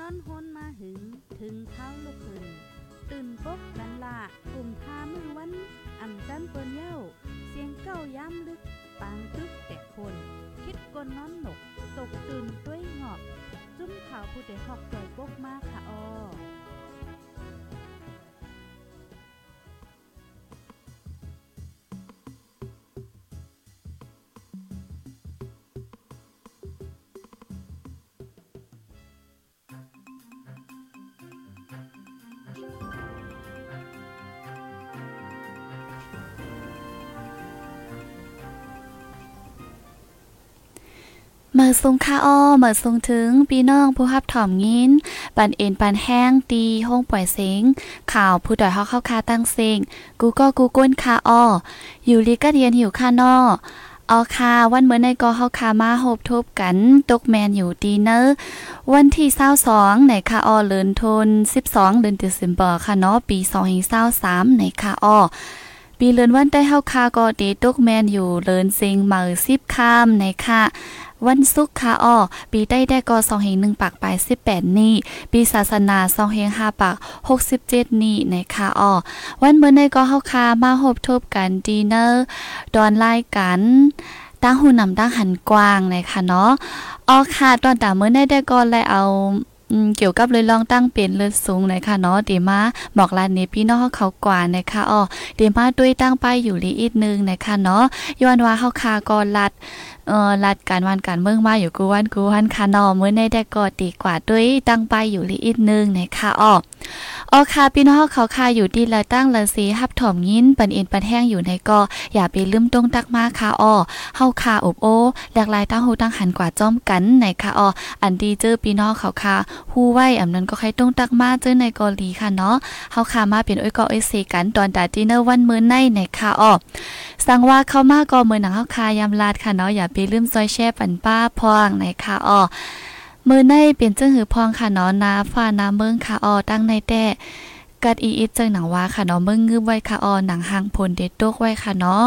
นอนฮนมาหึง ถึงเท้าลูกหึงตื่นปกกันละกลุ่มทามือวัน อ่ำจันเปิ้นเย้า เสียงเก้าย้ำลึก ปางตึกแต่คน คิดกนนอนหนก ตกตื่นด้วยหงอบ จุ้มข่าวผู้ใดหอกใจปกมากค่ะออ มื่อทรงค่าอ้อเมื่อทรงถึงพี่น้องผู้ฮับถ่อมยินปันเอ็นปันแห้งตีห้องปล่อยเสงข่าวผู้ดอยเฮาเข้าคาตั้งเสงกูก็กูก้นคาอ้ออยู่ลีก็เรียนหิวค่านอออคาวันเมื่อในก็เฮาคามาโฮบทบกัน ตกแมนอยู่ดีเนอร์วันที่22ในคาอ้อเลินทน 12 เดือนเดซมเบอร์ค่ะเนาะปี2023ในคาอ้อ ปีเลินวันได้เฮาคาก็เดตกแมนอยู่เลินเซิงมือ10ค่ำในค่ะวันศุกร์ค่ะอ้อปีได้ได้ก็2เฮง1ปากไปลาย18นี่ ปีศาสนา2เฮง5ปาก67นี่ในค่ะอ้อวันเมื่อในก็เฮาคามาพบทบกันดีเนอร์ดอนไล่กันตั้งหูนำตั้งหันกว้างนะคะเนาะอ๋อค่ะตอนตาเมื่อได้ได้ก็เลยเอา เกี่ยวกับเลยลองตั้งเป็นเลือดสูงนะคะเนาะเดมาบอกลานนี้พี่น้องเขากว่านะคะอ๋อเดมาด้วยตั้งไปอยู่ลีอีกนึงนะคะเนาะย้อนว่าเฮาคาก็ลัดเออรัดการวันการเมืองมาอยู่กูวันกูวันคานอมื้อในได้ก็ตีกว่าด้วยตั้งไปอยู่ลีอีกนึงนะคะอ๋ออ๋อค่ะพี่น้องเขาคาอยู่ดีละตั้งละสีฮับถอมยินปันเอ็นปันแห้งอยู่ในก็อย่าไปลืมตรงตักมาค่ะอ๋อเฮาคาอบโอหลากหลายตั้งหูตั้งหันกว่าจ้อมกันในค่ะอ๋ออันดีเจอพี่น้องเขาคาฮู้ไว้อำนั้นก็ใครต้องตักมาเจอในกอลีค่ะเนาะเฮาคามาเป็นอ้อยกอ้อเซกันตอนดาดินเนอร์วันมื้อในในค่ะอ้อสั่งว่าเข้ามาก็มื้อหนังเฮาคายามลาดค่ะเนาะอย่าไปลืมซอยแช่ปันป้าพองในค่ะอ้อมือในเป็นจังหือพองค่ะเนาะนาฟ้านาเมืองค่ะอ้อตั้งในแต่ กัดอีอิจังหนังว่าค่ะเนาะเมืองงืบไว้ค่ะออหนังหางพลเด็ดตกไว้ค่ะเนาะ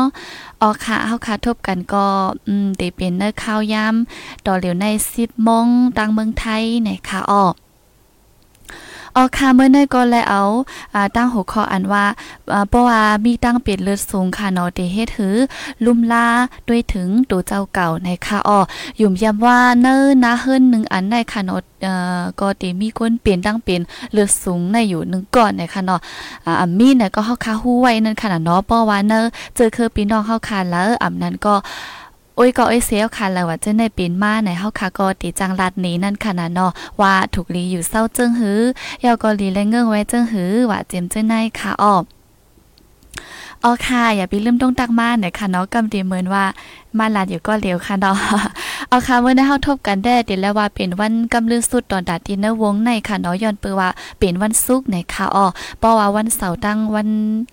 ออค่ะเฮาค่ะทบกันก็อืมเดเป็นเนื้อข้าวยำต่อเหลียวใน10โมงตังเมืองไทยในค่ะอ้อ ออค่ะเมื่อในก็แลยเอาตั้งหัวข้ออันว่าเพราะว่ามีตั้งเปลี่ยนเลือดสูงค่ะเนาะเตเฮ็ดถือลุ่มลาด้วยถึงตัวเจ้าเก่าในค่ะอ้อยุ่มย้ำว่าเนิ่นนะเฮิรนหนึ่งอันในค่ะเนาะเอ่อก็เตมีคนเปลี่ยนตั้งเป็นเลือดสูงในอยู่หนึ่งก่อนในค่ะเนาะอ่ามีเนี่ยก็เฮาคาฮู้ไว้นั่นค่ะเนาะเพราะว่าเนอเจอคือพี่น้องเฮาคาแล้วอำนั้นก็ โอ้ยก็ไอ้เสียวค่ะแล้วว่าจะได้เป็นมาในเฮาค่ะก็ติจังลัดนี้นั่นค่ะนะเนาะว่าถูกลีอยู่เศร้าเจิ้งหือยอก็ลีและเงื่องไว้เจิ้งหือว่าเจมเจ้าในค่ะออกอ๋อค่ะ อย่าไปลืมต้องตักมาเนี่ยค่ะเนาะกำดีเหมือนว่ามาลาดอยู่ก็เร็วค่ะเนาะ เอาค่ะเมื่อได้เฮาทบกันได้เดี๋ยวแล้วว่าเป็นวันกำลือสุดตอนดัดดินเนอร์วงในค่ะเนาะย้อนเปือว่าเป็นวันศุกร์ในค่ะอ๋อเพราะว่าวันเสาร์ตั้งวัน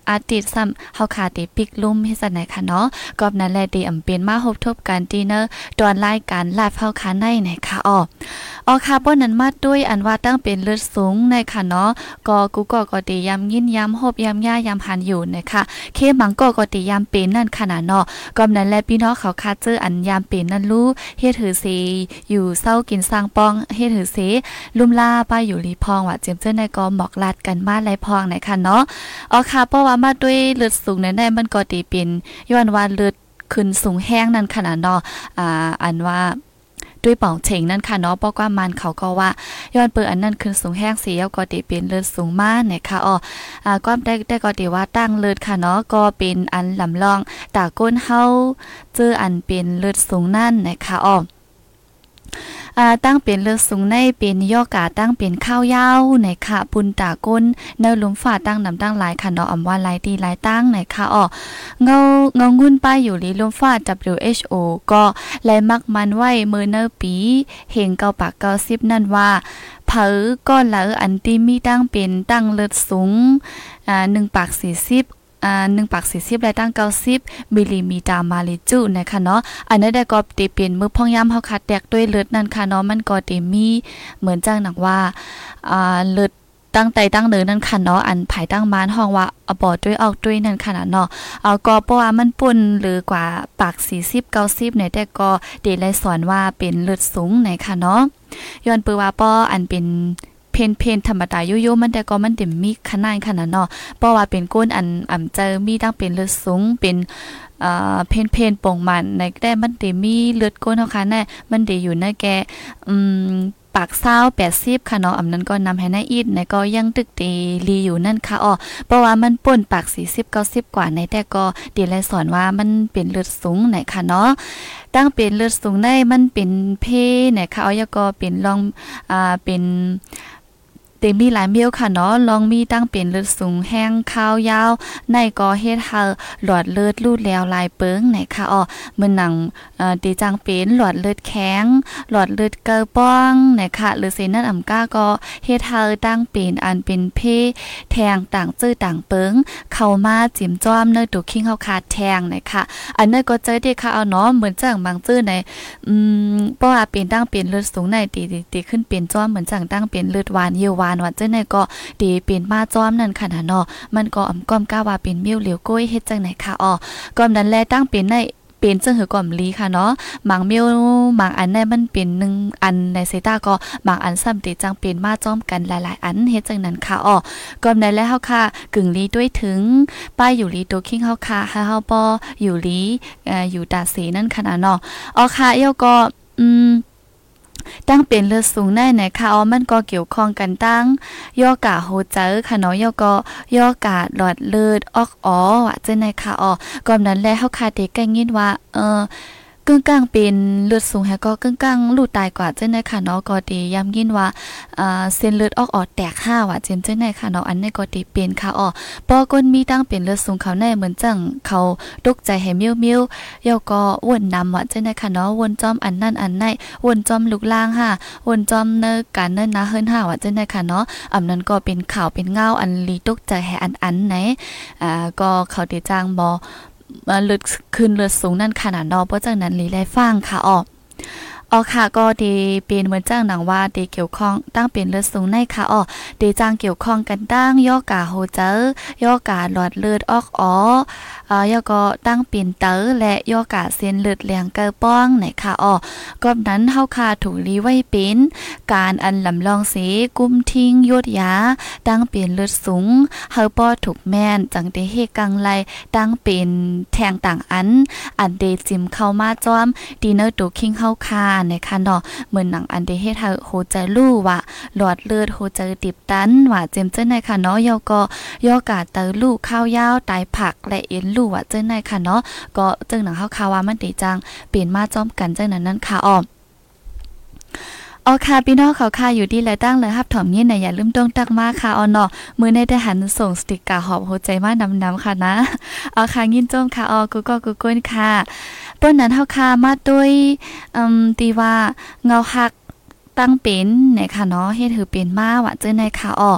อาทิตย์ซ้ำเฮาขาติปิกลุ่มเฮ็ดซั่นไหนค่ะเนาะก็นั้นแหละดีอำเป็นมาพบทบกันดินเนอร์ตอนรายการไลฟ์เฮาคาในในค่ะอ๋ออ๋อค่ะบ่นั้นมาด้วยอันว่าตั้งเป็นเลือดสูงในค่ะเนาะก็กูก็ก็ดียำยินยำฮบยำย่ายำหันอยู่นะคะเคมังก็ก็ดียำเป็นนั่นขนาดเนาะก็นั้นแหละพี่น้องเขาคาเจออันยามเป็นนั่นรู้เฮ็ดถือสีอยู่เศร้ากินสร้างปองเฮ็ดถือสีลุ่มล่าป้าอยู่ลีพองว่าเจมเจ้าในกอหมอกลัดกันมาไรพองไหนค่ะเนาะอ๋อค่ะเพราะว่ามาด้วยเลือดสูงในในมันก็ตีเป็นย้อนว่าเลือดขึ้นสูงแห้งนั่นขนาดเนาะอ่าอันว่า ด้วยป่าเฉงนั่นค่ะเนาะบอกว่ามันเขาก็ว่าย้อนเปิดอันนั้นขึ้นสูงแห้งเสียก็ติเป็นเลือดสูงมากเนี่ยค่ะอ๋ออ่าก็ได้ได้ก็ติว่าตั้งเลือดค่ะเนาะก็เป็นอันลำลองตาก้นเฮาเจออันเป็นเลือดสูงนั่นนะคะอ๋อ อ่าตั้งเป็นเลือดสูงในเป็นยอกาตั้งเป็นข้าวยาวในค่ะปุนตาก้นเนลุมฝาตั้งนำตั้งหลายค่ะเนาะอำว่าหลายตีหลายตั้งในค่ะอ๋อเงาเงางุ่นป้ายอยู่ลีลุมฝา WHO ก็แลมักมันไว้มือเนอปีเฮงเกาปากเกาซิบนั่นว่าเผอก้อนหลออันที่มีตั้งเป็นตั้งเลือดสูงอ่า1ปาก40 อ่า1ปาก40และตั้ง90มิลลิมิตรมาลิจูนะคะเนาะอันนั้นได้ก็ติเป็นมือพ่องย่ำเฮาคัดแตกด้วยเลือดนั่นค่ะเนาะมันก็ติมีเหมือนจังหนักว่าอ่าเลือดตั้งใจตั้งเนินนั่นค่ะเนาะอันภายตั้งมานห้องว่าอบอดด้วยออกด้วยนั่นค่ะเนาะเอาก็เพราะว่ามันปุ่นหรือกว่าปาก40 90เนี่ยแต่ก็เดลไลสอนว่าเป็นเลือดสูงในค่ะเนาะย้อนปือว่าป้ออันเป็น เพนเพนธรรมดาโยโย่มันแต่ก็มันเต็มมีขนาดขนาดเนาะเพราะว่าเป็นก้นอันอ่ำเจอมีตั้งเป็นเลือดสูงเป็นอ่าเพนเพนป่งมันในได้มันเตมีเลือดก้นเฮาค่ะแน่มันเดอยู่ในแกอืมปากเศร้าแปดสิบค่ะเนาะอำนั้นก็นำให้นาอีดในก็ยังตึกเตลีอยู่นั่นค่ะอ๋อเพราะว่ามันป่นปากสี่สิบเก้าสิบกว่าในแต่ก็เดียเลสอนว่ามันเป็นเลือดสูงไหนค่ะเนาะตั้งเป็นเลือดสูงได้มันเป็นเพไหนค่ะอ๋อยก็เป็นลองอ่าเป็น เตมีหลายเมียวค่ะเนาะลองมีตั้งเป็นเลือดสูงแห้งข้าวยาว ในก็เฮ็ดให้หลอดเลือดลูดแล้วลายเปิงไหนค่ะอ๋อมือหนังเอ่อตีจังเป็นหลอดเลือดแข็งหลอดเลือดเกอป้องไหนะคะหรือเซนั่นอ่ำก้าก็เฮ็ดให้ตั้งเป็นอันเป็นเพแทงต่างจื้อต่างเปิงเข้ามาจิ้มจ้อมเนื้อตุคิงเฮาขาดแทงไหนะคะอันนั้นก็เจอที่ค่ะเอาเนาะเหมือนจังบางจื้อในอืมเพราะว่าเป็นตั้งเป็นเลือดสูงในตีตีขึ้นเป็นจ้อมเหมือนจังตั้งเป็นเลือดหวานเยวหวานว่าจังไหนก็ตีเป็นมาจ้อมนั่นค่ะเนาะมันก็อำก้อมก้าว่าเป็นมิ้วเหลียวก้อยเฮ็ดจังไหนค่ะอ๋อก้อมนั้นแลตั้งเป็นในเป็นจังหือกอมลีค่ะเนาะบางเมียวบางอันในมันเป็นหนึ่งอันในเซตาก็บางอันซ้ำติจังเป็นมาจ้อมกันหลายๆ อันเฮ็ดจังนั้นค่ะอ๋อกอมได้แล้วเฮาค่ะ กึ่งลีด้วยถึง ป้ายอยู่ลีตัวคิงเฮาค่ะให้เฮาปออยู่ลีเอ่ออยู่ตาสีนั่นขนาดเนาะอ๋อค่ะเอวก็อืม ตั้งเป็นเลือดสูงได้ในค่ะอ๋อมันก็เกี่ยวข้องกันตั้ง ย่อกะโฮเจอค่ะเนาะย่อก็ย่อกะหลอดเลือดออกอ๋อว่าจังไหนค่ะอ๋อก่อนนั้นแลเฮาคาเด็กก็ยินว่า เออ กึ่งกลางเป็นเลือดสูงแฮก็กึ่งกลางลูดตายกว่าเจังได๋ค่ะเนาะก็ดีย้ำยินว่าอ่าเส้นเลือดออกออดแตกห้าว่าจังจังได๋ค่ะเนาะอันนี้ก็ดีเป็นค่ะอ๋อปอก้นมีตั้งเป็นเลือดสูงเขาในเหมือนจังเขาตกใจให้มิ้วๆแล้วก็วนนำว่าจังได๋ค่ะเนาะวนจอมอันนั้นอันไหนวนจอมลูกล่างค่ะวนจอมเนอการเนินนาเฮิรนห้าว่าจังได๋ค่ะเนาะอำนั้นก็เป็นข่าวเป็นเงาอันลีตกใจให้อันอันไหนอ่าก็เขาได้จ้างบ่ เลือดขึ้นเลือดสูงนั่นขนาดนอเพราะจากนั้นลีไลฟังค่ะออก ออค่ะก็ดีเป็นเหมือนจ้างหนังว่าดีเกี่ยวข้องตั้งเป็นเลือดสูงในค่ะอ๋อดีจ้างเกี่ยวข้องกันตั้งย่อกาโฮเจอย่อกาหลอดเลือดออกอ๋ออ่าย่อก็ตั้งเป็นเตอและย่อกาเส้นเลือดเลียงเกอป้องไหนค่ะอ๋อก็นั้นเฮาค่ะถูกลีไว้เป็นการอันลำลองสีกุ้มทิ้งยดยาตั้งเป็นเลือดสูงเฮาป้อถูกแม่นจังเตเฮกังไลตั้งเป็นแทงต่างอัน อันเดจิมเข้ามาจอมดีเนอร์ตูคิงเฮาคาในคันเนาะเหมือนหนังอันเดเฮ็ดให้โหใจลู่ว่าหลอดเลือดโหใจติบตันว่าเจมเจ้าในค่ะเนาะยอก็ยอกาเตอลู่ข้าวยาวตายผักและเอ็นลู่ว่าเจ้าในค่ะเนาะก็จึงหนังเฮาคาว่ามันติจังเปลี่ยนมาจอมกันจังนั้นนั่นค่ะอ้อม ออค่ะพี่น้องเขาค่ะอยู่ดีและตั้งเลยครับถ่อมยินนะอย่าลืมต้องตักมาค่ะออเนาะมือในได้หันส่งสติกเกอร์หอบหัวใจมากนำนำค่ะนะเอาค่ะยินจมค่ะออกูก็กูก้นค่ะต้นนั้นเฮาค่ะมาด้วยอืมตีว่าเงาหัก ตั้งเป็นนะคะเนาะเฮ็ดถือเป็นมาว่าเจ้าในค่ะอ้อ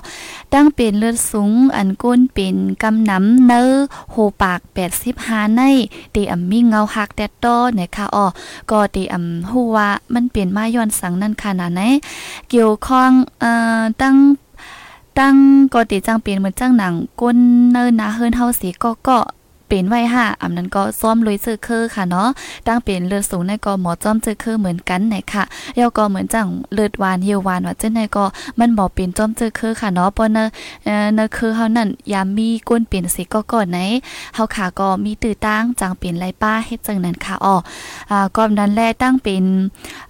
ตั้งเป็นเลือดสูงอันก้นเป็นกำน้ำเนื้อโหปาก85ในเตอำมีเงาหักแดดโตนะคะอ้อก็เตอำฮู้ว่ามันเป็นมาย้อนสังนั่นขนาดไหนเกี่ยวข้องเอ่อตั้งตั้งก็ติจังเป็นเหมือนจังหนังก้นเนินนาเฮิรนเฮาสิก็ก็ เป็นไว้ค่ะอำนั้นก็ซ้อมลุยเจอเคอค่ะเนาะตั้งเป็นเลือดสูงในก็หมอจ้อมเจอเคอเหมือนกันไหนค่ะแล้วก็เหมือนจังเลือดหวานเหี่ยววานว่าจังได๋ก็มันบ่เป็นจ้อมเจอเคอค่ะเนาะปอเนเอ่อเนคือเฮานั่นยามมีก้นเป็นสิก็ก่อนไหนเฮาค่ะก็มีตื้อตั้งจังเป็นไรป้าเฮ็ดจังนั้นค่ะอ้ออ่าก่อนนั้นแลตั้งเป็น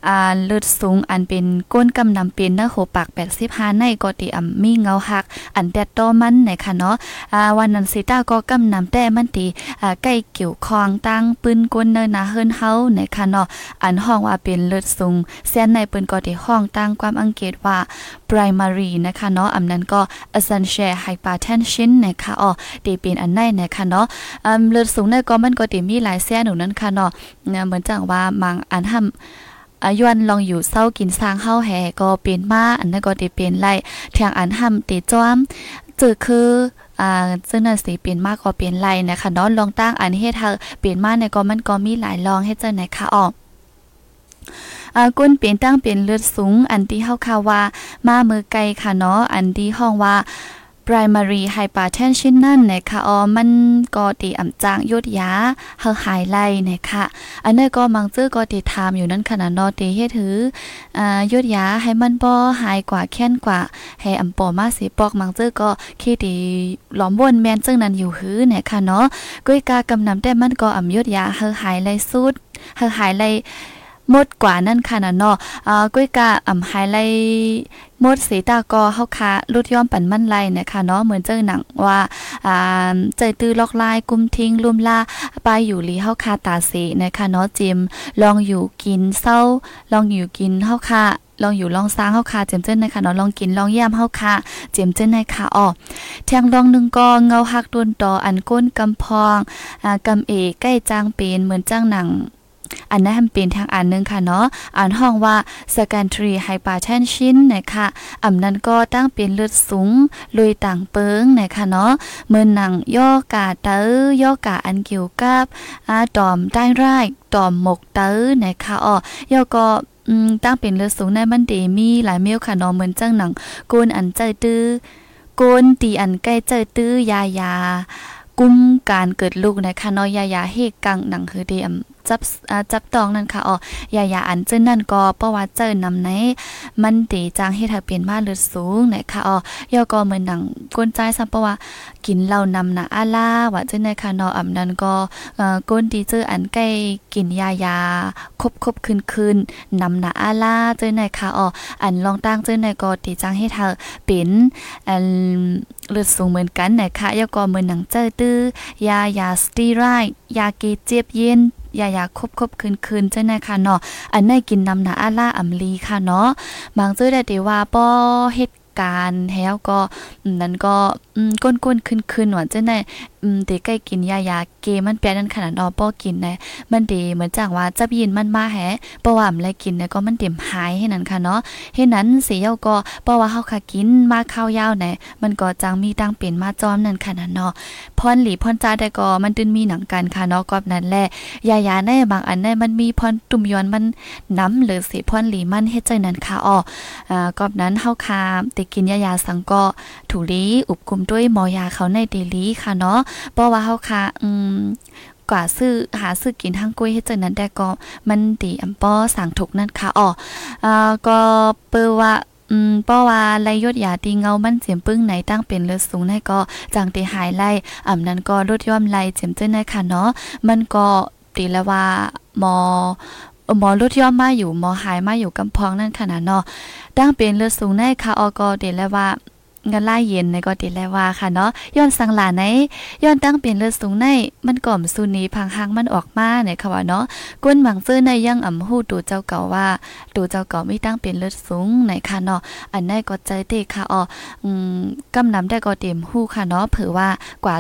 อ่าเลือดสูงอันเป็นก้นกำนำเป็นเนื้อโหปาก85ในก็ติอำมีเงาหัก อันแดดตอมันไหนค่ะเนาะอ่าวันนั้นสิตาก็กำนำแต่มันติใกล้เกี่ยวข้องตั้งปืนก้นเนินนาเฮิรนเฮาในค่ะเนาะอันห้องว่าเป็นเลือดสูงเส้นในปืนก็ได้ห้องตั้งความอังเกตว่า primary นะคะเนาะอำนั้นก็ essential hypertension นะคะอ๋อเดเป็นอันไหนนะคะเนาะอืมเลือดสูงในก็มันก็ได้มีหลายเส้นหนูนั้นค่ะเนาะเหมือนจังว่ามังอันทำอายุวันลองอยู่เศร้ากินสร้างเฮาแหก็เป็นมาอันนั้นก็ได้เป็นไล่แทงอันห้ำเตจ้อมเจอคือ อ่าซึ่งนั่นสิเปลี่ยนมากกว่าเปลี่ยนไรนะคะเนาะลองตั้งอันเฮ็ดเฮาเปลี่ยนมากในก็มันก็มีหลายลองเฮ็ดจังไหนคะออกอาก้นเปลี่ยนตั้งเปลี่ยนเลือดสูง อันที่เฮาคาว่า มามือไกลค่ะเนาะอันที่ห้องว่า primary hypertension นั่นนะคะอ๋อมันก็ตีอ่ำจางยดยาเฮาหายไล่นะคะอันนี้ก็มังจื้อก็ตีถามอยู่นั้นขนาดนอตีเฮ็ดถืออ่ายดยาให้มันบ่หายกว่าแค้นกว่าให้อำปอมาสิปอกมังจื้อก็คิดดีหลอมวนแม่นจึงนั้นอยู่หือเนี่ยค่ะเนาะก้ยกากำนำแต่มันก็อำยดยาเฮาหายไล่สุดเฮาหายไล่ มดกว่านั่นค่ะนะเนาะอ่าก้อยกาอ่ำไฮไลหมดสีตากอเฮาคาลุดย่อมปันมันไลนะคะเนาะเหมือนเจอหนังว่าอ่าใจตื้อลอกลายกุมทิ้งลุมล่าไปอยู่ลีเฮาคาตาสีนะคะเนาะจิมลองอยู่กินเศร้าลองอยู่กินเฮาคาลองอยู่ลองสร้างเฮาคาเจมเจิ้นนะคะเนาะลองกินลองย่ำเฮาคาเจมเจิ้นนะคะอ้อแทงลองหนึ่งก็เงาหักโดนต่ออันก้นกำพองอ่ากำเอใกล้จางเป็นเหมือนจ้างหนัง อันนั้นเป็นทางอันนึงค่ะเนาะอ่านห้องว่า secondary hypertension นะคะอำนั้นก็ตั้งเป็นเลือดสูงลุยต่างเปิงนะคะเนาะเมื่อหนังย่อกาเตอย่อกาอันเกี่ยวกับอาตอมได้ไรตอมหมกเตอนะคะอ๋อย่อก็ตั้งเป็นเลือดสูงในมันเดมีหลายเมลค่ะเนาะเหมือนจังหนังโกนอันใจตื้อโกนตีอันใกล้ใจตื้อยายา กุมการเกิดลูกนะคะเนาะยายาเฮกังหนังคือเดียม จับจับตองนั่นค่ะอ๋อยายาอันเจิ้นนั่นก็เพราะว่าเจิ้นนำในมันตีจางให้เธอเปลี่ยนมาเลือดสูงนะคะอ๋อยอก็เหมือนหนังก้นใจซัเพราะว่ากินเหล้านำนะอาลาว่าเจ้าในค่ะนาะอำนั้นก็เอ่อก้นดีเจออันใกล้กินยายาครบครบคืนคืนนำนะอาลาเจ้าในค่ะอ๋ออันลองตั้งเจ้าในก็ตีจังให้เธอเป็นอัน เลือดสูงเหมือนกันนะคะยาก็เหมือนหนังเจอตื้อยายาสตีไรยาเกเจ็บเย็นยายาคบคบคืนคืนเจ้านะคะเนาะอันในกินนำหนาอาล่าอัมลีค่ะเนาะบางเจ้าได้เดว่าป้อเหตุการณ์แล้วก็นั้นก็ก้นก้นขึ้นขึ้นหวานเจ้าในอืมเด็กใกล้กินยายาเกมันแปลนั่นขนาดนอป้อกินนะมันดีเหมือนจังว่าจับยินมันมาแฮเพระว่าอะไรกินนี่ก็มันเต็มหายให้นั้นค่ะเนาะให้นั้นเสีเยาก็เพระว่าเฮาค่ะกินมาข้าวยาวไหนมันก็จังมีตังเป็นมาจอมนั่นขนาดเนาะพรหลีพรจ้าได้ก็มันตึนมีหนังกันค่ะเนาะก็นั้นแหละยายาในบางอันในมันมีพรตุ่มย้อนมันน้ำหรือสิพรหลีมันเฮ็ดใจนั้นค่ะอ้ออ่าก็นั้นเฮาค่ะติกินยายาสังก็ถูลีอุบคุมด้วยหมอยาเขาในเดลีค่ะเนาะเพราะว่าเฮาค่ะอืมกว่าซื้อหาซื้อกินทั้งกุ้ยให้เจอนั้นได้ก็มันดีอำป้อสั่งถูกนั่นค่ะอ๋ออ่าก็เปิ้ว่าอืมเพราะว่าไลยดยาตีเงามันเจียมปึ้งไหนตั้งเป็นเลือดสูงในก็จังตีหายไล่อ่ำนั้นก็ลดย่อมไล่เจียมเจ้าในค่ะเนาะมันก็ตีแล้วว่าหมอหมอลดย่อมมาอยู่หมอหายมาอยู่กำพองนั่นขนาดเนาะตั้งเป็นเลือดสูงในค่ะออก็เดแล้วว่างันล่าเย็นในก็ติแลว่าค่ะเนาะย้อนสังหลาในย้อนตั้งเปลี่ยนเลือดสูงในมันก่อมสุนีพังหังมันออกมาเนี่ยค่ะว่าเนาะก้นหมังซื้อในยังอ่ำฮู้ตูเจ้าเก่าว่าตูเจ้าเก่าไม่ตั้งเปลี่ยนเลือดสูงในค่ะเนาะอันในก็ใจเตค่ะอ๋ออืมกำนำได้ก็เต็มฮู้ค่ะเนาะเผื่อว่ากว่า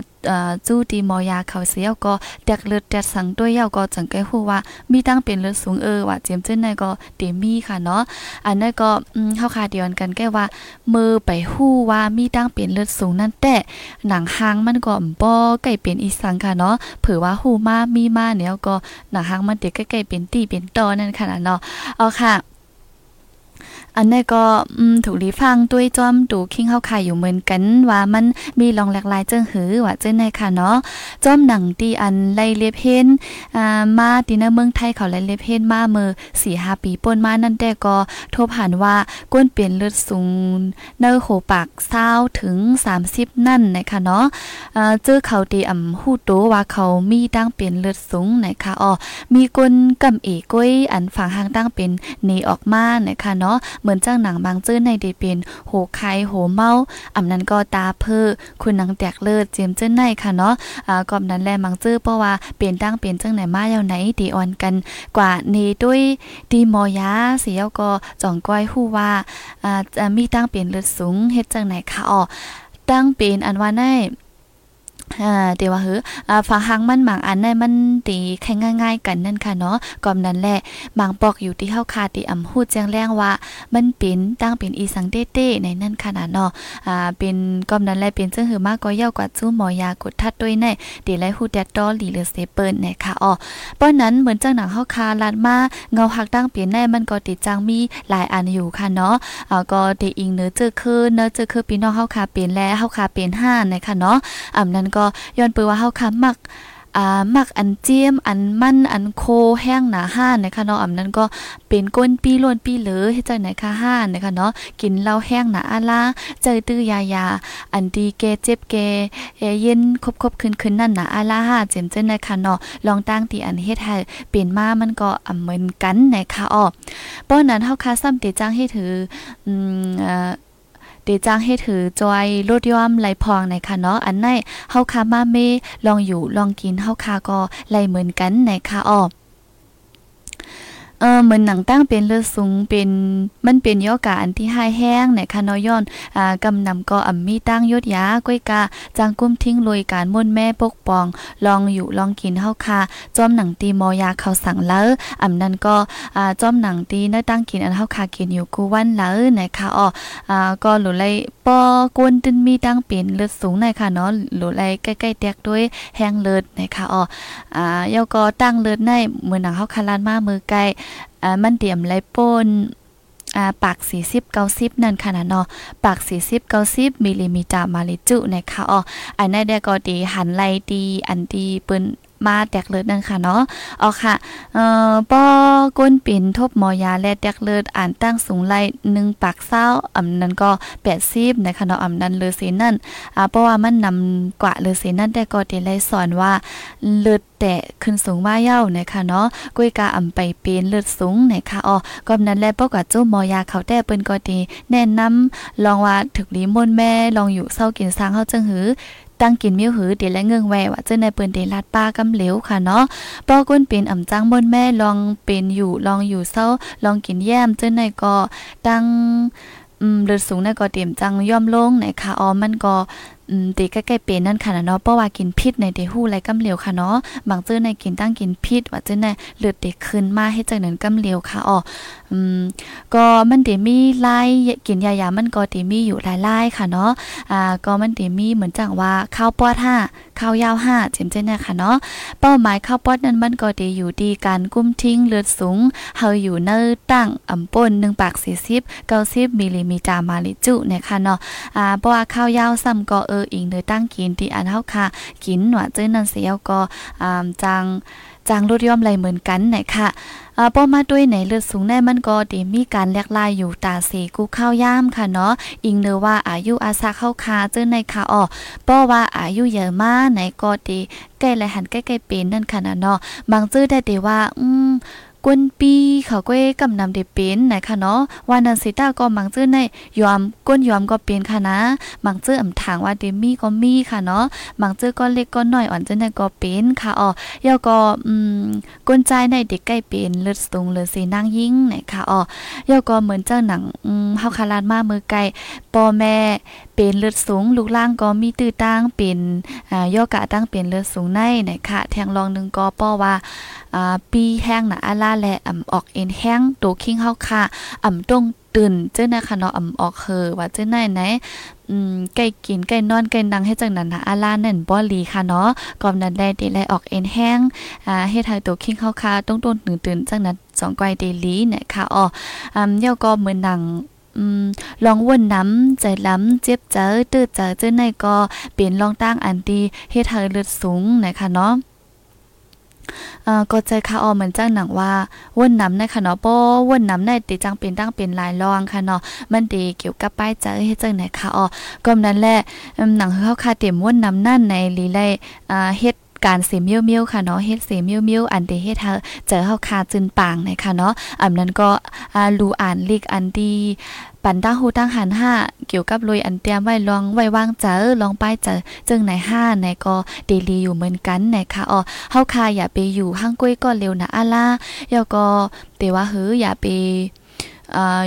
จู้ดีมอยาเขาเสียก็แดกเลือดแดดสังด้วยเยาก็จังไกฮู้ว่ามีตั้งเป็นเลือดสูงเออว่าเจียมเจ้นในก็เต็มมีค่ะเนาะอันนั้นก็อืมเฮาคาเดียนกันแก้ว่ามือไปฮู้ว่ามีตั้งเป็นเลือดสูงนั่นแต่หนังหางมันก็บ่ใกล้เป็นอีสังค่ะเนาะเผื่อว่าฮู้มามีมาเนี่ยก็หนังหางมันเด็กใกล้ๆเป็นตีเป็นตอนั่นค่ะเนาะเอาค่ะ อันนี้ก็ถูกลีฟังด้วยจอมดูคิงเฮาค่ะอยู่เหมือนกันว่ามันมีลองหลากหลายเจิงหือว่าเจ้าในค่ะเนาะจอมหนังตีอันไล่เลียบเห็นอ่ามาตีในเมืองไทยเขาไล่เลียบเห็นมาเมื่อ4-5ปีป่นมานั่นแต่ก็ทบหันว่าก้นเปลี่ยนเลือดสูงเนอโหปาก20ถึง 30 นั่นนะคะเนาะอ่าเจอเขาตีอ่ำฮู้โตว่าเขามีตั้งเป็นเลือดสูงนะคะอ๋อมีก้นกำเอก้อยอันฝั่งหางตั้งเป็นหนีออกมานะคะเนาะเหมือนจ้างหนังบางจื้อในเดเป็นโหไข่โหเมาอำนั้นก็ตาเพ้อคุณนังแตกเลิศเจียมจื้อในค่ะเนาะอ่ากอบนั้นแลบางจื้อเพราะว่าเปลี่ยนตั้งเป็นจังไหนมาเยาวไหนดีออนกันกว่าเนด้วยดีมอยาเสียวก็จ่องก้อยฮู้ว่าอ่ามีตั้งเป็นเลือดสูงเฮ็ดจังไหนค่ะอ๋อตั้งเป็นอันว่าใน อ่าเดี๋ยวว่าเฮ้อ่าฝาหังมันหมางอันในมันตีแค่ง่ายๆกันนั่นค่ะเนาะก่อนนั้นแหละบางปอกอยู่ที่เฮาคาติอำฮู้แจ้งแรงว่า มันเป็นตั้งเป็นอีสังเต้ๆในนั่นขนาดเนาะอ่าเป็นก่อนนั้นแหละเป็นจังหือมากก็ยาวกว่าจู้หมอยากดทัดด้วยในเดี๋ยวไลฮูแดดดอหลีหรือเซเปิ้นนะคะอ๋อป้อนนั้นเหมือนจังหนังเฮาคาลาดมาเงาหักตั้งเปลี่ยนในมันก็ติดจังมีหลายอันอยู่ค่ะเนาะอ่าก็ติอิงเนื้อเจอคือเนื้อเจอคือพี่น้องเฮาคาเปลี่ยนแล้วเฮาคาเปลี่ยน5นะคะเนาะอำนั้นก็ย้อนเปือว่าเฮาคามักอ่ามักอันเจียมอันมันอันโคแห้งหนาห้านนะคะเนาะอำนั้นก็เป็นก้นปีล้วนปีเหลือเฮ็ดจังไหนคะห้านนะคะเนาะกินเหล้าแห้งหนาอาลาเจอตื้อยายาอันดีแกเจ็บแกเอเย็นคบๆขึ้นๆนั่นหน่ะอาลาห้าเจ็มเจนนะคะเนาะลองตั้งตีอันเฮ็ดให้เปลี่ยนมามันก็อำเหมือนกันนะคะอ้อป้อนนั้นเฮาคาซ้ำติจ้างให้ถืออืมเอ่อ เดจ้างให้ถือจอยรดย่อมไหลพองในค่ะเนาะอันไหนเฮาคามาเมลองอยู่ลองกินเฮาคาก็ไหลเหมือนกันในค่ะอ้อ เออเหมือนหนังตั้งเป็นเลือดสูงเป็นมันเป็นยอกาอันที่หายแห้งในคานอย้อนอ่ากำนำก็อ่ำมีตั้งยศยาก้อยกาจางกุ้มทิ้งลอยการม่นแม่ปกปอง ลองอยู่ลองกินเฮาคาจอมหนังตีมอยาเขาสั่งเลออำนั้นก็อ่าจอมหนังตีเนื้อตั้งกินอันเฮาคากินอยู่กูวันเลอนะคะอ้ออ่าก็หลุไลยปอกวนตึนมีตั้งเป็นเลือดสูงในค่ะเนาะหลุไลยใกล้ๆแตกด้วยแห้งเลือดนะคะอ้ออ่าเยาก็ตั้งเลือดในเหมือนหนังเฮาคาลานมามือไกลอ่ามันเตรียมไรป่นอ่าปาก 40 90 นั่นค่ะนะเนาะปาก 40 90มิลลิมิตรมาลิจุนะคะอ๋ออันนั้นได้ก็ดีหันไลดีอันดีเปิ้น มาแตกเลือดนั่นค่ะเนาะอ๋อค่ะเอ่อป้อก้นปิ่นทบหมอยาและแตกเลือดอ่านตั้งสูงไล1ปากเศร้าอำนั้นก็80นะคะเนาะอำนั้นเลยสินั่นอ่าเพราะว่ามันนำกว่าเลยสินั่นแต่ก็ได้ไลสอนว่าเลือดแต่ขึ้นสูงมาเย้านะคะเนาะกุ้ยกาอำไปเป็นเลือดสูงนะคะอ๋อก็นั้นแลป้อกว่าจุ้มอยาเขาแต่เปิ้นก็ดีแนะนำลองว่าถึกลีมนแม่ลองอยู่เศร้ากินสร้างเฮาจังหือตั้งกินมิ้วหือเดี๋ยวและเงื่องแวว่าเจ้าในเปิ้นเดลาดป้ากำเหลวค่ะเนาะปอก้นเป็นอ่ำจังบนแม่ลองเป็นอยู่ลองอยู่เศร้าลองกินแย้มเจ้าในก็ตั้งอืมเลือดสูงในก็เตรียมจังย่อมลงนะคะออมมันก็อืมตีใกล้ๆเป็นนั่นค่ะเนาะเพราะว่ากินพิษในเดหู้ไรกำเหลวค่ะเนาะบางเจ้าในกินตั้งกินพิษว่าเจ้าในเลือดเด็กขึ้นมาให้จังนั้นกำเหลวค่ะอ๋ออืมก็มันเดมีไล่กินยายามันก็เดมีอยู่หลายๆค่ะเนาะอ่าก็มันเดมีเหมือนจังว่าข้าวปอดห้าข้าวยาวห้าเจมเจ้เนี่ยค่ะเนาะเป้าหมายข้าวปอดนั้นมันก็เดอยู่ดีการกุ้มทิ้งเลือดสูงเฮาอยู่เนื้อตั้งอ่ำป่น1ปาก40 90มิลลิมิตรมาลิจุเนี่ยค่ะเนาะอ่าเพราะว่าข้าวยาวซ้ำก็เอออิงเนยตั้งกินที่อันเฮาค่ะกินหนว่าเจ้านั่นเสียวก็อ่าจังจางลดย่อมไหลเหมือนกันนะคะอ่าป้อมาด้วยในเลือดสูงแน่มันก็ดีมีการแลกลายอยู่ตาสีกูข้าวย่ามค่ะเนาะ อิงเนอว่าอายุอาซาเข้าคาเจ้าในค่ะอ๋อป้อว่าอายุเยอะมากในก็ดีใกล้และหันใกล้ๆเป็นนั่นค่ะนะเนาะ บางจื้อได้แต่ว่า อืม กวนปีเขาก็กำนำได้เป็นนะคะเนาะวันนั้นสิตาก็มังจื้อในยอมก้นยอมก็เป็นค่ะนะมังจื้ออำถางว่าเดมี่ก็มีค่ะเนาะมังจื้อก็เล็กก็น้อยอ่อนจื้อในก็เป็นค่ะอ๋อยาก็อืมก้นใจในเด็กใกล้เป็นเลือดสูงเลือดสีนางยิ่งนะคะอ๋อยาก็เหมือนเจ้าหนังอืมเฮาคาลานมามือไกลพ่อแม่เป็นเลือดสูง ลูกล่างก็มีตื้อตั้งเป็นอ่าย่อกะตั้งเป็นเลือดสูงในนะคะแทงรองนึงก็ป้อว่าอ่าปีแห้งนะอาลาและอ่ำออกเอ็นแห้งโตคิงเฮาค่ะอ่ำตรงตื่นเจ้านะคะเนาะอ่ำออกเฮอว่าเจ้าไหนไหนอืมไก่กินไก่นอนไก่นังให้จังนั้นนะอาลานั่นบ่ลีค่ะเนาะก่อนนั้นได้เดไลออกเอ็นแห้งอ่าเฮ็ดให้โตคิงเฮาค่ะต้องต้นตื่นตื่นจังนั้นสองก้อยเดลีเนี่ยค่ะอ๋ออ่าเดี๋ยวก็เหมือนหนัง อืมลองวนน้ำใจล้ำเจ็บเจอตื้อเจอเจ้าในก็เป็นลองตั้งอันดีเฮ็ดให้เลือดสูงนะคะเนาะก็ใจค่ะออเหมือนจังหนังว่าว่นน้ำนคะเนาะป้อว่นน้ำในติจังเป็นตั้งเป็นลายรองค่ะเนาะมันดีเกี่ยวกับป้ายเจอเฮ็ดจังไหนค่ะออก็นั้นแหละหนังเฮาคาเต็มว่นน้ำนั่นในลีไลอ่าเฮ็ด การเสียมียวเมียวค่ะเนาะเฮ็ดเสียมียวเมียวอันเดเฮ็ดเฮาเจอเฮาคาจึนปางนะคะเนาะอันนั้นก็อ่ารูอ่านลิกอันดีปันตั้งหูตั้งหันห้าเกี่ยวกับลุยอันเตรียมไว้ลองไว้วางเจอลองป้ายเจอจึงในห้าในก็เดลีอยู่เหมือนกันนะคะอ๋อเฮาคาอย่าไปอยู่ห้างกุ้วยก็เร็วนะอาล่าแล้วก็แต่ว่าเฮ้ออย่าไป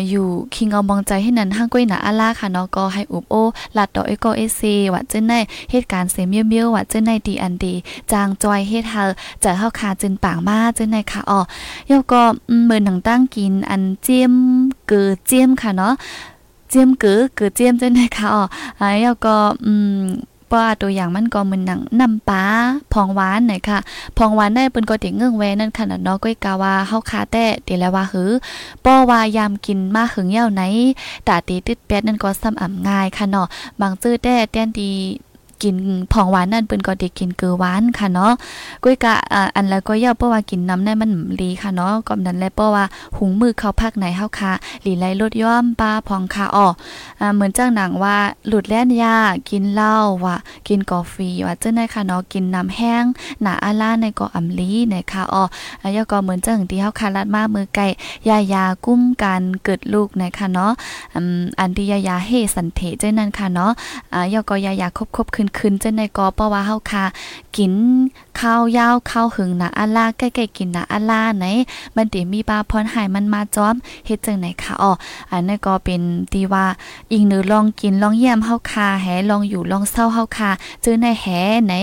อยู่คิงเอามองใจให้นั้นห้างก้อยหนาอาลาค่ะเนาะก็ให้อุบโอลัดดอกเอโกเอซีว่าจึงในเหตุการณ์เสียเมียวเมียวว่าจึงในดีอันดี จางจอยเฮ็ดเฮาจะเฮาคาจึงปางมาเจึงในค่ะอ๋อยอก็เหมือนหนังตั้งกินอันเจียมเกือเจียมค่ะเนาะเจียมเกือเกือเจียมเจึงในค่ะอ๋ออ่ายอก็อืม ป้าตัวอย่างมันก็เหมือนหนังน้ำปลาพองหวานหน่อยค่ะ พองหวานได้เป็นก็ติเงื่องแวนั่นขนาดเนาะก้อยกาว่าเฮาคาแต่เดี๋ยวแล้วว่าหือป้อว่ายามกินมาหึงเย้าไหนตาตีติดแป๊ดนั่นก็ซ้ำอ่ำง่ายค่ะเนาะบางจื้อแต่แต้นดี กินของหวานนั่นเปิ้นก็ได้กินเกลือหวานค่ะเนาะกุ้ยกะอันแล้วก็ย่าเพราะว่ากินน้ำได้มันลีค่ะเนาะก็นั้นแหละเพราะว่าหุงมือเข้าพักไหนเฮาค่ะหลีไลลดย่อมปลาพองค่ะอ้อเหมือนจ้างหนังว่าหลุดแล่นยากินเหล้าว่ากินกาแฟว่าเจ้าในค่ะเนาะกินน้ำแห้งหนาอาล่าในก็อำลีในค่ะอ้อย่าก็เหมือนจังที่เฮาค่ะลัดมามือไก่ยายากุ้มกันเกิดลูกในค่ะเนาะอันที่ยายาเฮสันเถเจ้านั้นค่ะเนาะย่าก็ยายาครบๆขึ้นๆจังในกอเพราะว่าเฮาค่ะกินข้าวยาวข้าวหึงนะอาลาใกล้ๆกินนะอาลาไหนมันติมีปลาพรหายมันมาจอมเฮ็ดจังไหนค่ะอ๋ออันนั้นก็เป็นตีว่าอีกหนึ่งลองกินลองเยี่ยมเฮาค่ะแหลองอยู่ลองเศร้าเฮาค่ะเจอในแหไหน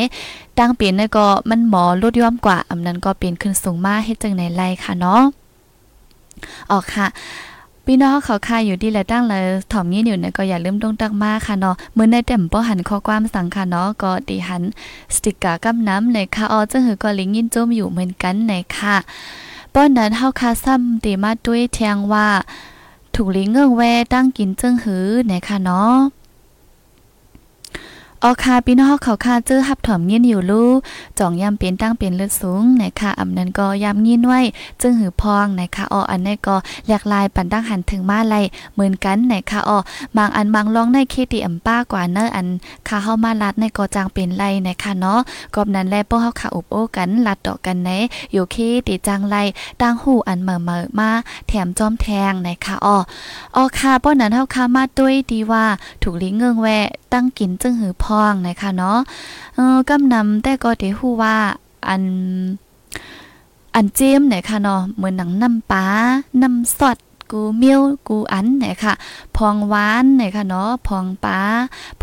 ตั้งเปลี่ยนนั่นก็มันหมอลดย่อมกว่าอำนั้นก็เป็นขึ้นสูงมากเฮ็ดจังไหนไล่ค่ะเนาะออกค่ะ พี่น้องเขาคายอยู่ดีและตั้งเลยถ่อมงี้อยู่เนี่ยก็อย่าลืมตรงตักมาค่ะเนาะมื้อในเต็มป้อหันข้อความสั่งค่ะเนาะก็ตีหันสติกเกอร์กับน้ำในค่ะออจึงหือก็ลิงยินจมอยู่เหมือนกันในค่ะป้อนนั้นเฮาคาซ้ำตีมาด้วยเทียงว่าถูกลิงเงื่องแวตั้งกินจึงหือในค่ะเนาะ ออคาพี่น้องเขาคาเจอหับถอมยินอยู่ลู่จ่องยามเป็นตั้งเป็นเลือดสูงนะคะอำนั้นก็ยามยินไว้ จึงหือพองนะคะอออันนี้ก็หลกลายปันตั้งหันถึงมาไลเหมือนกันนะคะออบางอันบางลองในเคติอำป้ากว่าเนออันคาเฮามาลัดในก็จางเป็นไลนะคะเนาะกอบนั้นแลป้อเฮาขาอุบโอกันลัดดอกกันในอยู่เคติจางไลตั้งหูอันเหม่อเม่อมาแถมจอมแทงนะคะออออคาป้อนั้นเฮาคามาด้วยดีว่าถูกลิงเงืองแว ตั้งกินจึงหือพองนะคะเนาะเออกำนำแต่ก็ได้ฮู้ว่าอันอันเจมเนี่ยค่ะเนาะเหมือนหนังน้ำปลาน้ำสด กูเมียวกูอันเนี่ยค่ะ พองหวานเนี่ยค่ะเนาะพองปลา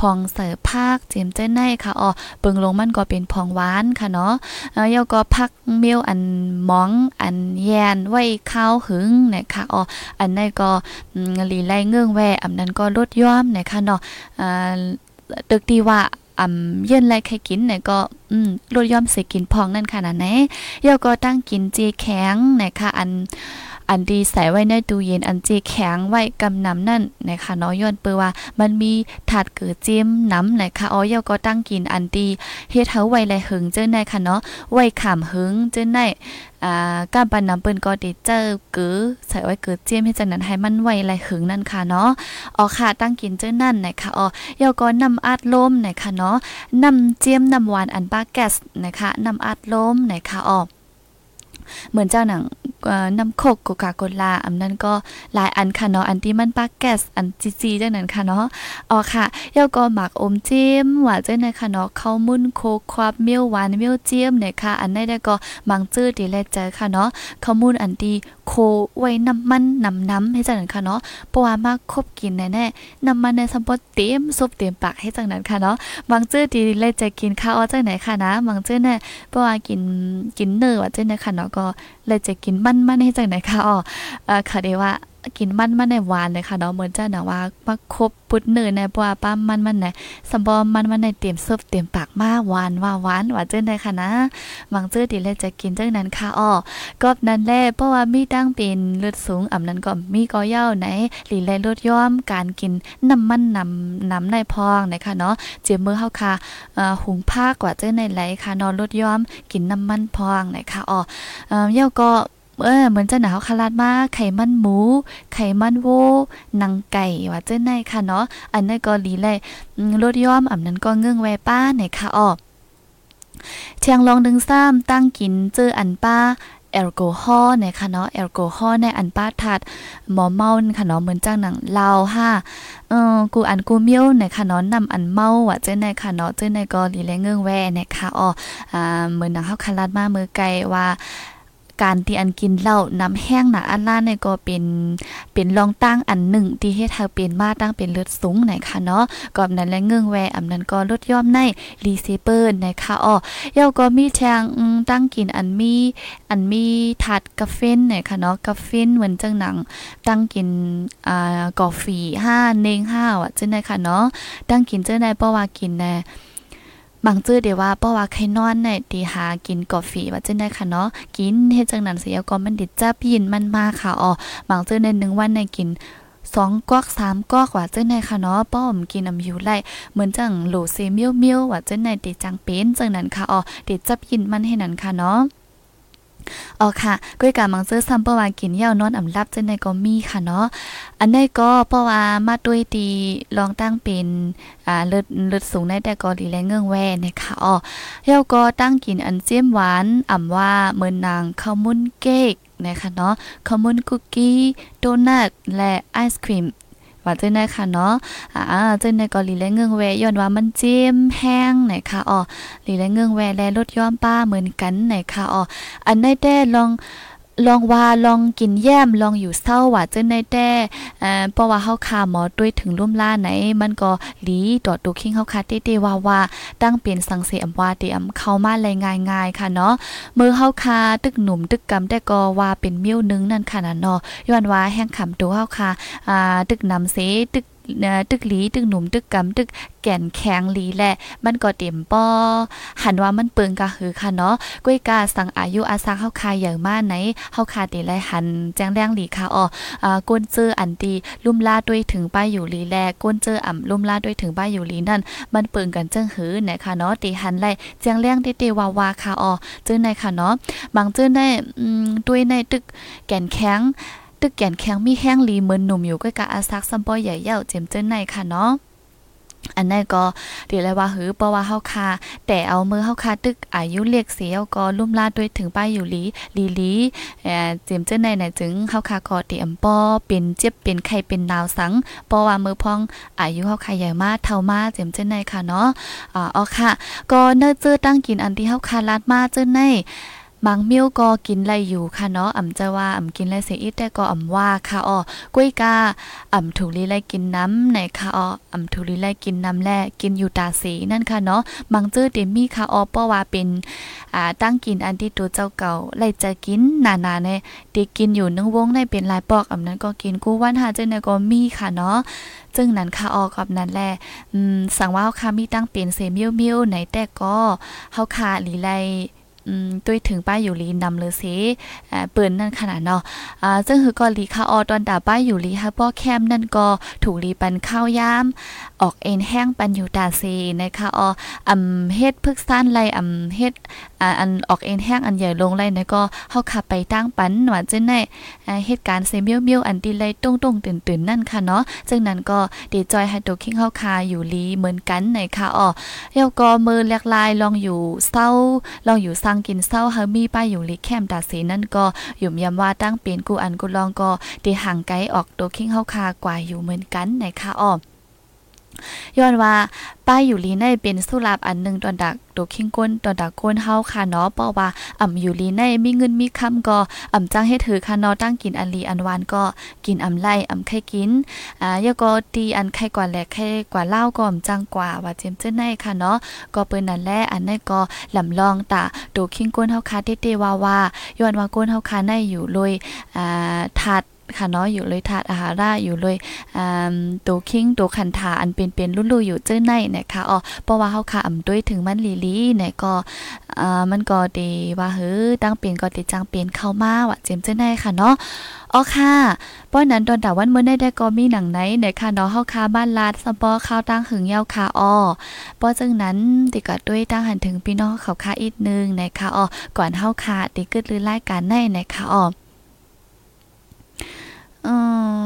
พองเสิร์ฟภาคเจมเจ้นในค่ะอ๋อเบิงลงมันก็เป็นพองหวานค่ะเนาะเอ่อยก็พักเมียวอันมองอันแยนไว้ข้าวหึงเนี่ยค่ะอ๋ออันนั้นก็ลีไล่เงื่องแวอำนั้นก็ลดย่อมเนี่ยค่ะเนาะอ่าตึกดีว่าอ่ำเย็นไรใครกินเนี่ยก็อืมลดย่อมสิกินพองนั่นค่ะนะแน่ยก็ตั้งกินเจแข็งเนะคะอัน อันดีใส่ไว้ในตู้เย็นอันเจแข็งไว้กำน้ำนั่นนะคะเนาะย้อนเปือว่ามันมีถาดเกือจิ้มน้ำนะคะอ๋อเยาก็ตั้งกินอันดีเฮ็ดเฮาไว้แลหึงเจ้าในค่ะเนาะไว้ขามหึงเจ้าในอ่าการปันน้ำเปิ้นก็ได้เจอเกือใส่ไว้เกือจียมให้จังนั้นให้มันไวไหลหึงนั่นค่ะเนาะอ๋อค่ะตั้งกินเจ้านั่นนะคะอ๋อยาก็นำอัดลมนะคะเนาะนำเจียมนำหวานอันปาแกสนะคะนำอัดลมนะคะอ๋อ เหมือนเจ้าหนังน้ำโคกโกกาโกลาอันนั้นก็หลายอันค่ะเนาะอันที่มันปากแก๊สอันจีจีจังนั้นค่ะเนาะอ๋อค่ะเย้าก็หมักอมจิ้มหวาจังนั้นค่ะเนาะข้าวมุนโคควาบเมียวหวานเมียวเจียมเนี่ยค่ะ อันนี้ได้ก็มังจื้อดีแลเจอค่ะเนาะข้าวมุนอันที่ โคไว้น้ำมันน้ำน้ำให้จังนั้นค่ะเนาะเพราะว่ามาคบกินแน่ๆน้ำมันในสมบัติเต็มซุปเต็มปากให้จังนั้นค่ะเนาะบางเจื้อดีเลยจะกินข้าวจังไหนค่ะนะบางเจื้อเนี่ยเพราะว่ากินกินเนื้อว่าจังนั้นค่ะเนาะก็เลยจะกินมันมันให้จังไหนค่ะอ๋อค่ะเดว่า กินมันมันในหวานเลยค่ะเนาะเหมือนจ้าหนาว่ามาครบปุดเนื้อในปัวป้ามันมันในสมบอมมันมันในเตรียมซุปเตรียมปากมาหวานว่าหวานหวานเจ้าได้ค่ะนะบางเจ้าดีเลยจะกินเจังนั้นค่ะอ๋อก็นั้นแหละเพราะว่ามีตั้งเป็นเลือดสูงอ่ำนั้นก็มีก็เย่าไหนหลีแลลดย่อมการกินน้ำมันน้ำน้ำในพองนะคะเนาะเจียมมือเฮาค่ะหุงผ้ากว่าเจ้าในไหลค่ะนอนลดย่อมกินน้ำมันพองนะคะอ๋อเย่าก็ เออเหมือนจะหนาวคาราดมาไขมันหมู ไขมันโวนังไก่ว่าเจ้าในค่ะเนาะอันนั้นก็ดีเลยลดย่อมอันนั้นก็เงื่องแวป้าในค่ะออกเชียงลองดึงซ้ำตั้งกินเจออันป้าแอลกอฮอล์นะคะเนาะแอลกอฮอล์ในอันป้าทัดหมอเมาค่ะเนาะเหมือนจ้างหนังลาวห้าเออกูอันกูเมียวนะคะเนาะนำอันเมาว่ะเจ้าในค่ะเนาะเจ้าในก็ดีแลเงื่องแวนะคะอ๋ออ่าเหมือนหนังเฮาคันลาดมาเมือไกลว่า การที่อันกินเหล้าน้ำแห้งหนาอันล่าเนี่ยก็เป็นเป็นรองตั้งอันหนึ่งที่เฮ็ดให้เป็นมาตั้งเป็นเลือดสูงไหนค่ะเนาะก็นั้นและเงื่องแวอำนั้นก็ลดย่อมในรีเซเปอร์นะคะอ๋อย่าก็มีแทงตั้งกินอันมีอันมีถาดกาแฟนไหนค่ะเนาะกาแฟนเหมือนจังหนังตั้งกินอ่ากาแฟ5เนง5ว่ะจังได๋ค่ะเนาะตั้งกินจังได๋เพราะว่ากินแน่ บางจื้อเดี๋ยวว่าเพราะว่าใครนอนเนี่ยตีหากินกาแฟว่าจังได้ค่ะเนาะกินเฮ็ดจังนั้นเสียก็มันดิจับยินมันมาค่ะอ๋อบางจื้อในหนึ่งวันในกินสองกอกสามกอกว่าเจ้าในค่ะเนาะป้อมกินน้ำยูไล่เหมือนจังโหลเซเมียวเมียวว่าเจ้าในติจังเป็นจังนั้นค่ะอ๋อติจับยินมันให้นั้นค่ะเนาะ อ๋อค่ะก้อยกามังเจอซัมเปอร์ว่ากินเหย้านอนอำลับจังในก็มีค่ะเนาะอันนี้ก็เพราะว่ามาด้วยตีลองตั้งเป็นอ่าเลือดเลือดสูงในแต่ก็ดีแลเงื่องแว่นะคะอ๋อเฮาก็ตั้งกินอันเจียมหวานอ่ำว่าเหมือนนางข้าวมุ้นเค้กนะคะเนาะข้าวมุ้นคุกกี้โดนัทและไอศครีม ว่าเจ้าได้ค่ะเนาะอ่าเจ้าในก็ลีและเงื่องแวย้อนว่ามันจิ้มแห้งไหนค่ะอ๋อลีและเงื่องแวและลดย้อมป้าเหมือนกันไหนค่ะอ๋ออันได้แต่ลอง ลองว่าลองกินแย้มลองอยู่เศร้าว่าเจ้าในแต่เอ่อเพราะว่าเฮาคาหมอด้วยถึงร่วมล่าไหน มันก็หลีตอดตูคิงเฮาคาเต้ๆว่าว่าตั้งเป็นสังเสอำว่าเตอำเข้ามาเลยง่ายๆค่ะเนาะมือเฮาคาตึกหนุ่มตึกกำแต่ก็ว่าเป็นมิ้วนึงนั่นค่ะนะเนาะย้อนว่าแห้งขำตัวเฮาคาอ่าตึกนำเสตึก ตึกหลีตึกหนุ่มตึกกำตึกแก่นแข็งหลีแหละ มันก็เต็มป้อหันว่ามันเปิงกะหือค่ะเนาะก้อยกาสั่งอายุอาซักเฮาคายอย่างมาไหนเฮาคาเตไลหันแจ้งแรงหลีค่ะอ๋ออ่าก้นเจออันตีลุ่มลาด้วยถึงป้ายอยู่หลีแลก้นเจออ่ำลุ่มลาด้วยถึงป้ายอยู่หลีนั่น มันเปิงกันจังหือนะคะเนาะตีหันไลแจ้งแรงเตๆวาวาค่ะอ๋อเจอในค่ะเนาะบางเจอในอืมด้วยในตึกแก่นแข็ง ตึกแก่นแข็งมีแห้งลีเหมือนหนุ่มอยู่ก็กะอาซักซัมปอยใหญ่เย่าเจมเจิ้นในค่ะเนาะอันนั้นก็เดี๋ยวเลยว่าหือเพราะว่าเฮาคาแต่เอามือเฮาคาตึกอายุเรียกเสียก็ลุ่มลาดด้วยถึงป้ายอยู่ลีลีลีเอ่อเจมเจ้าในน่ะจึงเฮาคาก็เตรียมปอเป็นเจ็บเป็นไข้เป็นนาวสังเพราะว่ามือพองอายุเฮาคาใหญ่มากเท่ามาเจมเจ้าในค่ะเนาะอ่าอ๋อค่ะ ก็เนื้อเจอตั้งกินอันที่เฮาคาลาดมาเจ้าใน บางมิ้วก็กินไรอยู่ค่ะเนาะอ่ำจะว่าอ่ำกินไรเสียอีแต่ก็อ่ำว่าค่ะอ๋อกุ้ยกาอ่ำถูกลีไรกินน้ำไหนค่ะอ๋ออ่ำถูกลีไรกินน้ำแลกินอยู่ตาสีนั่นค่ะเนาะบางจื้อเตมีค่ะอ๋อเพราะว่าเป็นอ่าตั้งกินอันที่ตัวเจ้าเก่าไรจะกินนานาเนี่ยตีกินอยู่นึงวงในเป็นลายปอกอ่ำนั้นก็กินกูวันหาเจ้าเนี่ยก็มีค่ะเนาะจึงนั้นค่ะออกับนั้นแหละอืมสั่งว่าเฮาค่ะมีตั้งเป็นเซมิวมิวไหนแต่ก็เฮาค่ะลีไร อืมด้วยถึงป้ายอยู่ลีนำเลยสิอ่าเปิ้นนั่นขนาดเนาะอ่าซึ่งคือก็ลีคาออตอนดาป้ายอยู่ลีฮะป้อแคมนั่นก็ถูกลีปันข้าวยาม ออกเอ็นแห้งปันอยู่ตาเซนะคะออำเฮ็ดพึกสั้นไลอำเฮ็ดอ่าอันออกเอ็นแห้งอันใหญ่ลงไลนะก็เฮาขับไปตั้งปันว่าจังได๋อ่เหตุการณ์เซเมียวเมียวอันที่ไลตรงๆตื่นๆนั่นค่ะเนาะจึงนั้นก็ดีจอยให้ตัวคิงเฮาคาอยู่ลีเหมือนกันในค่ะออแล้วก็มือแลกลายลองอยู่เศร้าลองอยู่สังกินเศร้าเฮามีป้ายอยู่ลีแคมตาเสนั่นก็ยุ่มยำว่าตั้งเป็นกูอันกูลองก็ได้ห่างไกลออกตัวคิงเฮาคากว่าอยู่เหมือนกันในค่ะออ ย้อนว่าป้ายอยู่ลีในเป็นสุราบอันหนึ่งตอนดักตัวคิงก้นตอนดักก้นเฮาค่ะเนาะเพราะว่าอ่ำอยู่ลีในมีเงินมีคำก็อ่ำจ้างให้ถือค่ะเนาะตั้งกินอันลีอันวานก็กินอ่ำไล่อ่ำไข่กินอ่ายาก็ตีอันไข่กว่าแหลกไข่กว่าเหล้าก็อ่ำจ้างกว่าว่าเจมเจ้าในค่ะเนาะก็เปิ้นนั่นแหละอันนั้นก็ลำลองตาตัวคิงก้นเฮาค่ะเต้ๆว่าว่าย้อนว่าก้นเฮาค่ะในอยู่เลยอ่าทัด ค่ะเนาะอยู่เลยถาดอาหาราอยู่เลยอ่าตัวคิงตัวขันถาอันเป็นเป็นลุ่นๆอยู่เจ้าในนะคะอ๋อเพราะว่าเฮาค่ะอำด้วยถึงมันลีลีเนี่ยก็อ่ามันก็ดีว่าเฮ้อตั้งเป็นก็ติจังเป็นเข้ามาว่ะเจมเจ้าในค่ะเนาะอ๋อค่ะป้อนนั้นตอนดาวันเมื่อได้ได้ก็มีหนังไหนเนี่ยค่ะเนาะเฮาค่ะบ้านลาดสปอข้าวตั้งหึงยาวค่ะอ๋อป้อจึงนั้นติก็ด้วยตั้งหันถึงพี่น้องเขาค่ะอีกนึงนะคะอ๋อก่อนเฮาค่ะติกึดลือรายการในนะคะอ๋อ ออ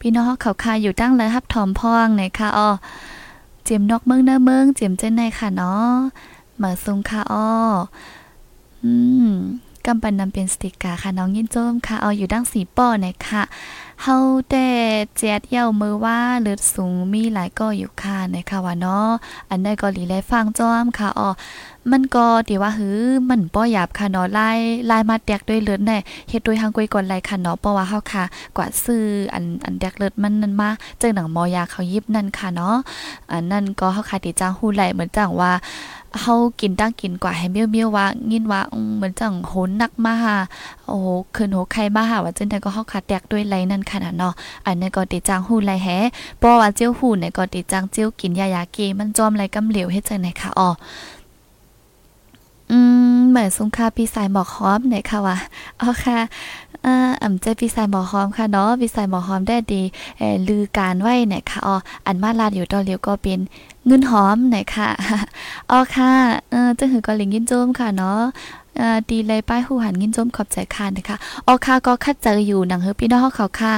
พี่น้องเขาคาอยู่ตั้งเลยฮับถอมพองไหนค่ะอ้อเจียมนอกเมืองเน้อเมืองเจียมเจ้นในค่ะเนาะมาซุงค่ะอ้ออืมกำปันนำเป็นสติกาค่ะน้องยินโจมค่ะเอาอยู่ดั้งสีป้อนะคะเฮาแต่เจ็ดเย่ามือว่าเลือดสูงมีหลายก็อยู่ค่ะนะคะว่าเนาะอันใดก็หลีไลฟังจอมค่ะอ๋อ มันก็ดีว่าหือมันป้อหยาบค่ะเนาะลายลายมาแตกด้วยเลือดแน่เฮ็ดโดยทางกวยก่อนไล่ค่ะเนาะเพราะว่าเฮาค่ะ กว่าซื้ออันอันแตกเลือดมันนั่นมาเจอหนังมอยาเขายิบนั่นค่ะเนาะอันนั้นก็เฮาค่ะติจ้างฮู้ไหลเหมือนจังว่าเฮากินตั้งกินกว่าให้เมียวๆว่ายินว่าเหมือนจังโหนนักมาโอ้โหคืนโหใครมาหาว่าจังได๋ก็เฮาค่ะแตกด้วยไหลนั่นค่ะเนาะอันนี้ก็ติจ้างฮู้ไหลแฮเพราะว่าเจียวฮู้เนี่ยก็ติจ้างเจียวกินยายาเกมันจอมไหลกำเหลวเฮ็ดจังได๋ค่ะอ๋อ อืมเหมือนสุงคาปีสายหมอกหอมเนี่ยค่ะว่าอ๋อค่ะอ่าอ่ำใจปีสายหมอกหอมค่ะเนาะปีสายหมอกหอมได้ดีเออลือการไว้เนี่ยค่ะอ๋ออันมาลาดอยู่ตอนเลียวก็เป็นเงินหอมเนี่ยค่ะอ๋อค่ะเออจังหือก็ลิงยินโจมค่ะเนาะดีเลยป้ายหูหันยินโจมขอบใจค่ะนะคะอ๋อค่ะก็คัดเจออยู่หนังเฮอพี่น้องเขาค่ะ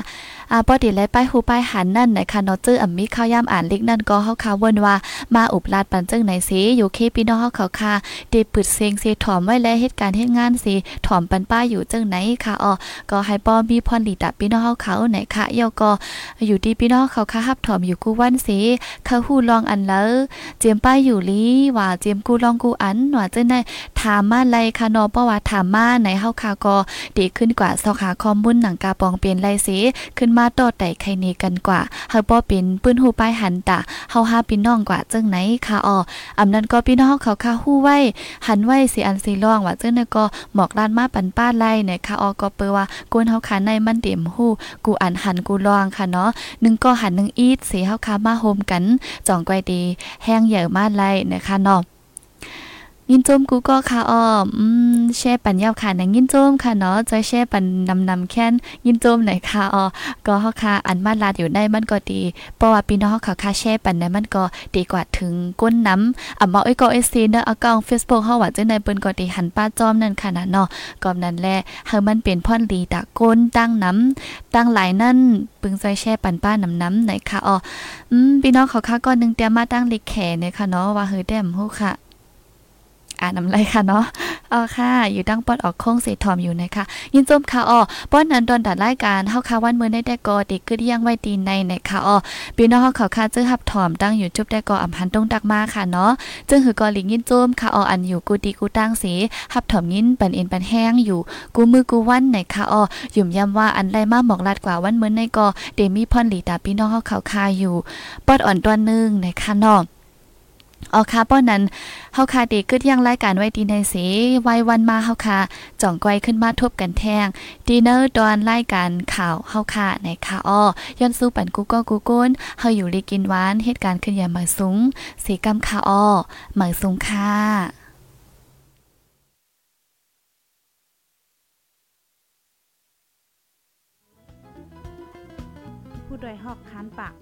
อ่าปอดีเลยป้ายหูป้ายหันนั่นนะคะเนาะเจออ่ำมีข้าวยามอ่านเล็กนั่นก็เฮาค่ะวนว่ามาอุบลาดปันจังไหนสิอยู่เคพี่น้องเขาค่ะเดปึดเสียงเสียถอมไว้และเหตุการณ์เฮ็ดงานสิถอมปันป้าอยู่จังไหนค่ะอ๋อก็ให้ป้อมีพรหลีตับพี่น้องเขาไหนค่ะเยาก็อยู่ดีพี่น้องเขาค่ะฮับถอมอยู่กูวันสิเขาฮู้ลองอันแล้วเจียมป้ายอยู่ลีว่าเจียมกูลองกูอันว่าจังได๋ถามมาไลค่ะเนาะเพราะว่าถามมาไหนเฮาค่ะก็ดีขึ้นกว่าสอขาคอมบุญหนังกาปองเปลี่ยนไลสิขึ้นมาาต่อแต่ไคเนกันกว่าเฮาบ่เป็นปื้นหูป้ายหันตะเฮาหาพี่น้องกว่าจังไหนค่ะอ๋ออำนั้นก็พี่น้องเขาค่ะฮู้ไว้หันไว้สิอันสิร้องว่าจังได๋ก็หมอกล้านมาปันป้าไล่เนี่ยค่ะอ๋อก็เปิว่ากวนเฮาค่ะในมันเต็มฮู้กูอันหันกูร้องค่ะเนาะนึงก็หันนึงอีดสิเฮาค่ะมาโฮมกันจ่องก้อยดีแห้งเหยอะมาไล่นะคะเนาะ ยินจมกูก็ค่ะอ้ออืมแช่ปันยาวค่ะนังยินจมค่ะเนาะจะแช่ปันนำนำแค้นยินจมไหนค่ะอ้อก็เฮาค่ะอันมาลาดอยู่ในมันก็ดีเพราะว่าพี่น้องเขาค่ะแช่ปันในมันก็ดีกว่าถึงก้นน้ำอะบ่เอ้ยก็เอซีเด้อเอากอง Facebook เฮาว่าจังได๋เปิ้นก็ดีหันป้าจอมนั่นค่ะนะเนาะก็นั่นแหละเฮามันเป็นพ่อนดีตะก้นตั้งน้ำตั้งหลายนั่นปึงใจแช่ปันป้าน้ำน้ำไหนค่ะอ้ออืมพี่น้องเขาค่ะก็นึงเตรียมมาตั้งลิแขเนี่ยค่ะเนาะว่าเฮ้ยแดมฮู้ค่ะ อ่านน้ำไรค่ะเนาะอ๋อค่ะ อยู่ตั้งปอดออกโค้งเสถอมอยู่นะคะยินจมค่ะอ๋อป้อนนันตอนตัดรายการเฮาค่ะวันมื้อได้แต่กอติกึดยังไว้ตีในนะคะอ๋อพี่น้องเฮาเขาค่ะจึงหับถอมตั้งอยู่จุบได้กออำพันตรงตักมาค่ะเนาะจึงหือกอลิงยินจมค่ะอ๋ออันอยู่กูดีกูตั้งสีหับถอมยินปันเอ็นปันแห้งอยู่กูมือกูวันนะคะอ๋อยุ่มย้ำว่าอันไรมาหมอกลาดกว่าวันมื้อในกอเดมีพรหลีตาพี่น้องเฮาเขาค่ะอยู่ปอดอ่อนตัวนึงนะคะเนาะ อ๋อค่ะป้อนนั้นเฮาคาเด็กึดยังรายการไว้ดีในสีไว้วันมาเฮาคาจ่องไก้อยขึ้นมาทบกันแทงดีเนอร์ตอนรายการข่าวเฮาคาในค่ะอ้อย้อนสู้ปันกูก็กูก้นเฮาอยู่ลีกินหวานเหตุการณ์ขึ้นอย่างหมายสูงสีกำค่ะอ้อหมายสูงค่ะผู้ดยหอกคันปาก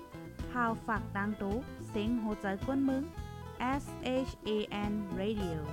พาวฝากดังตู้เซ็งโหใจกวนมึง S H A N Radio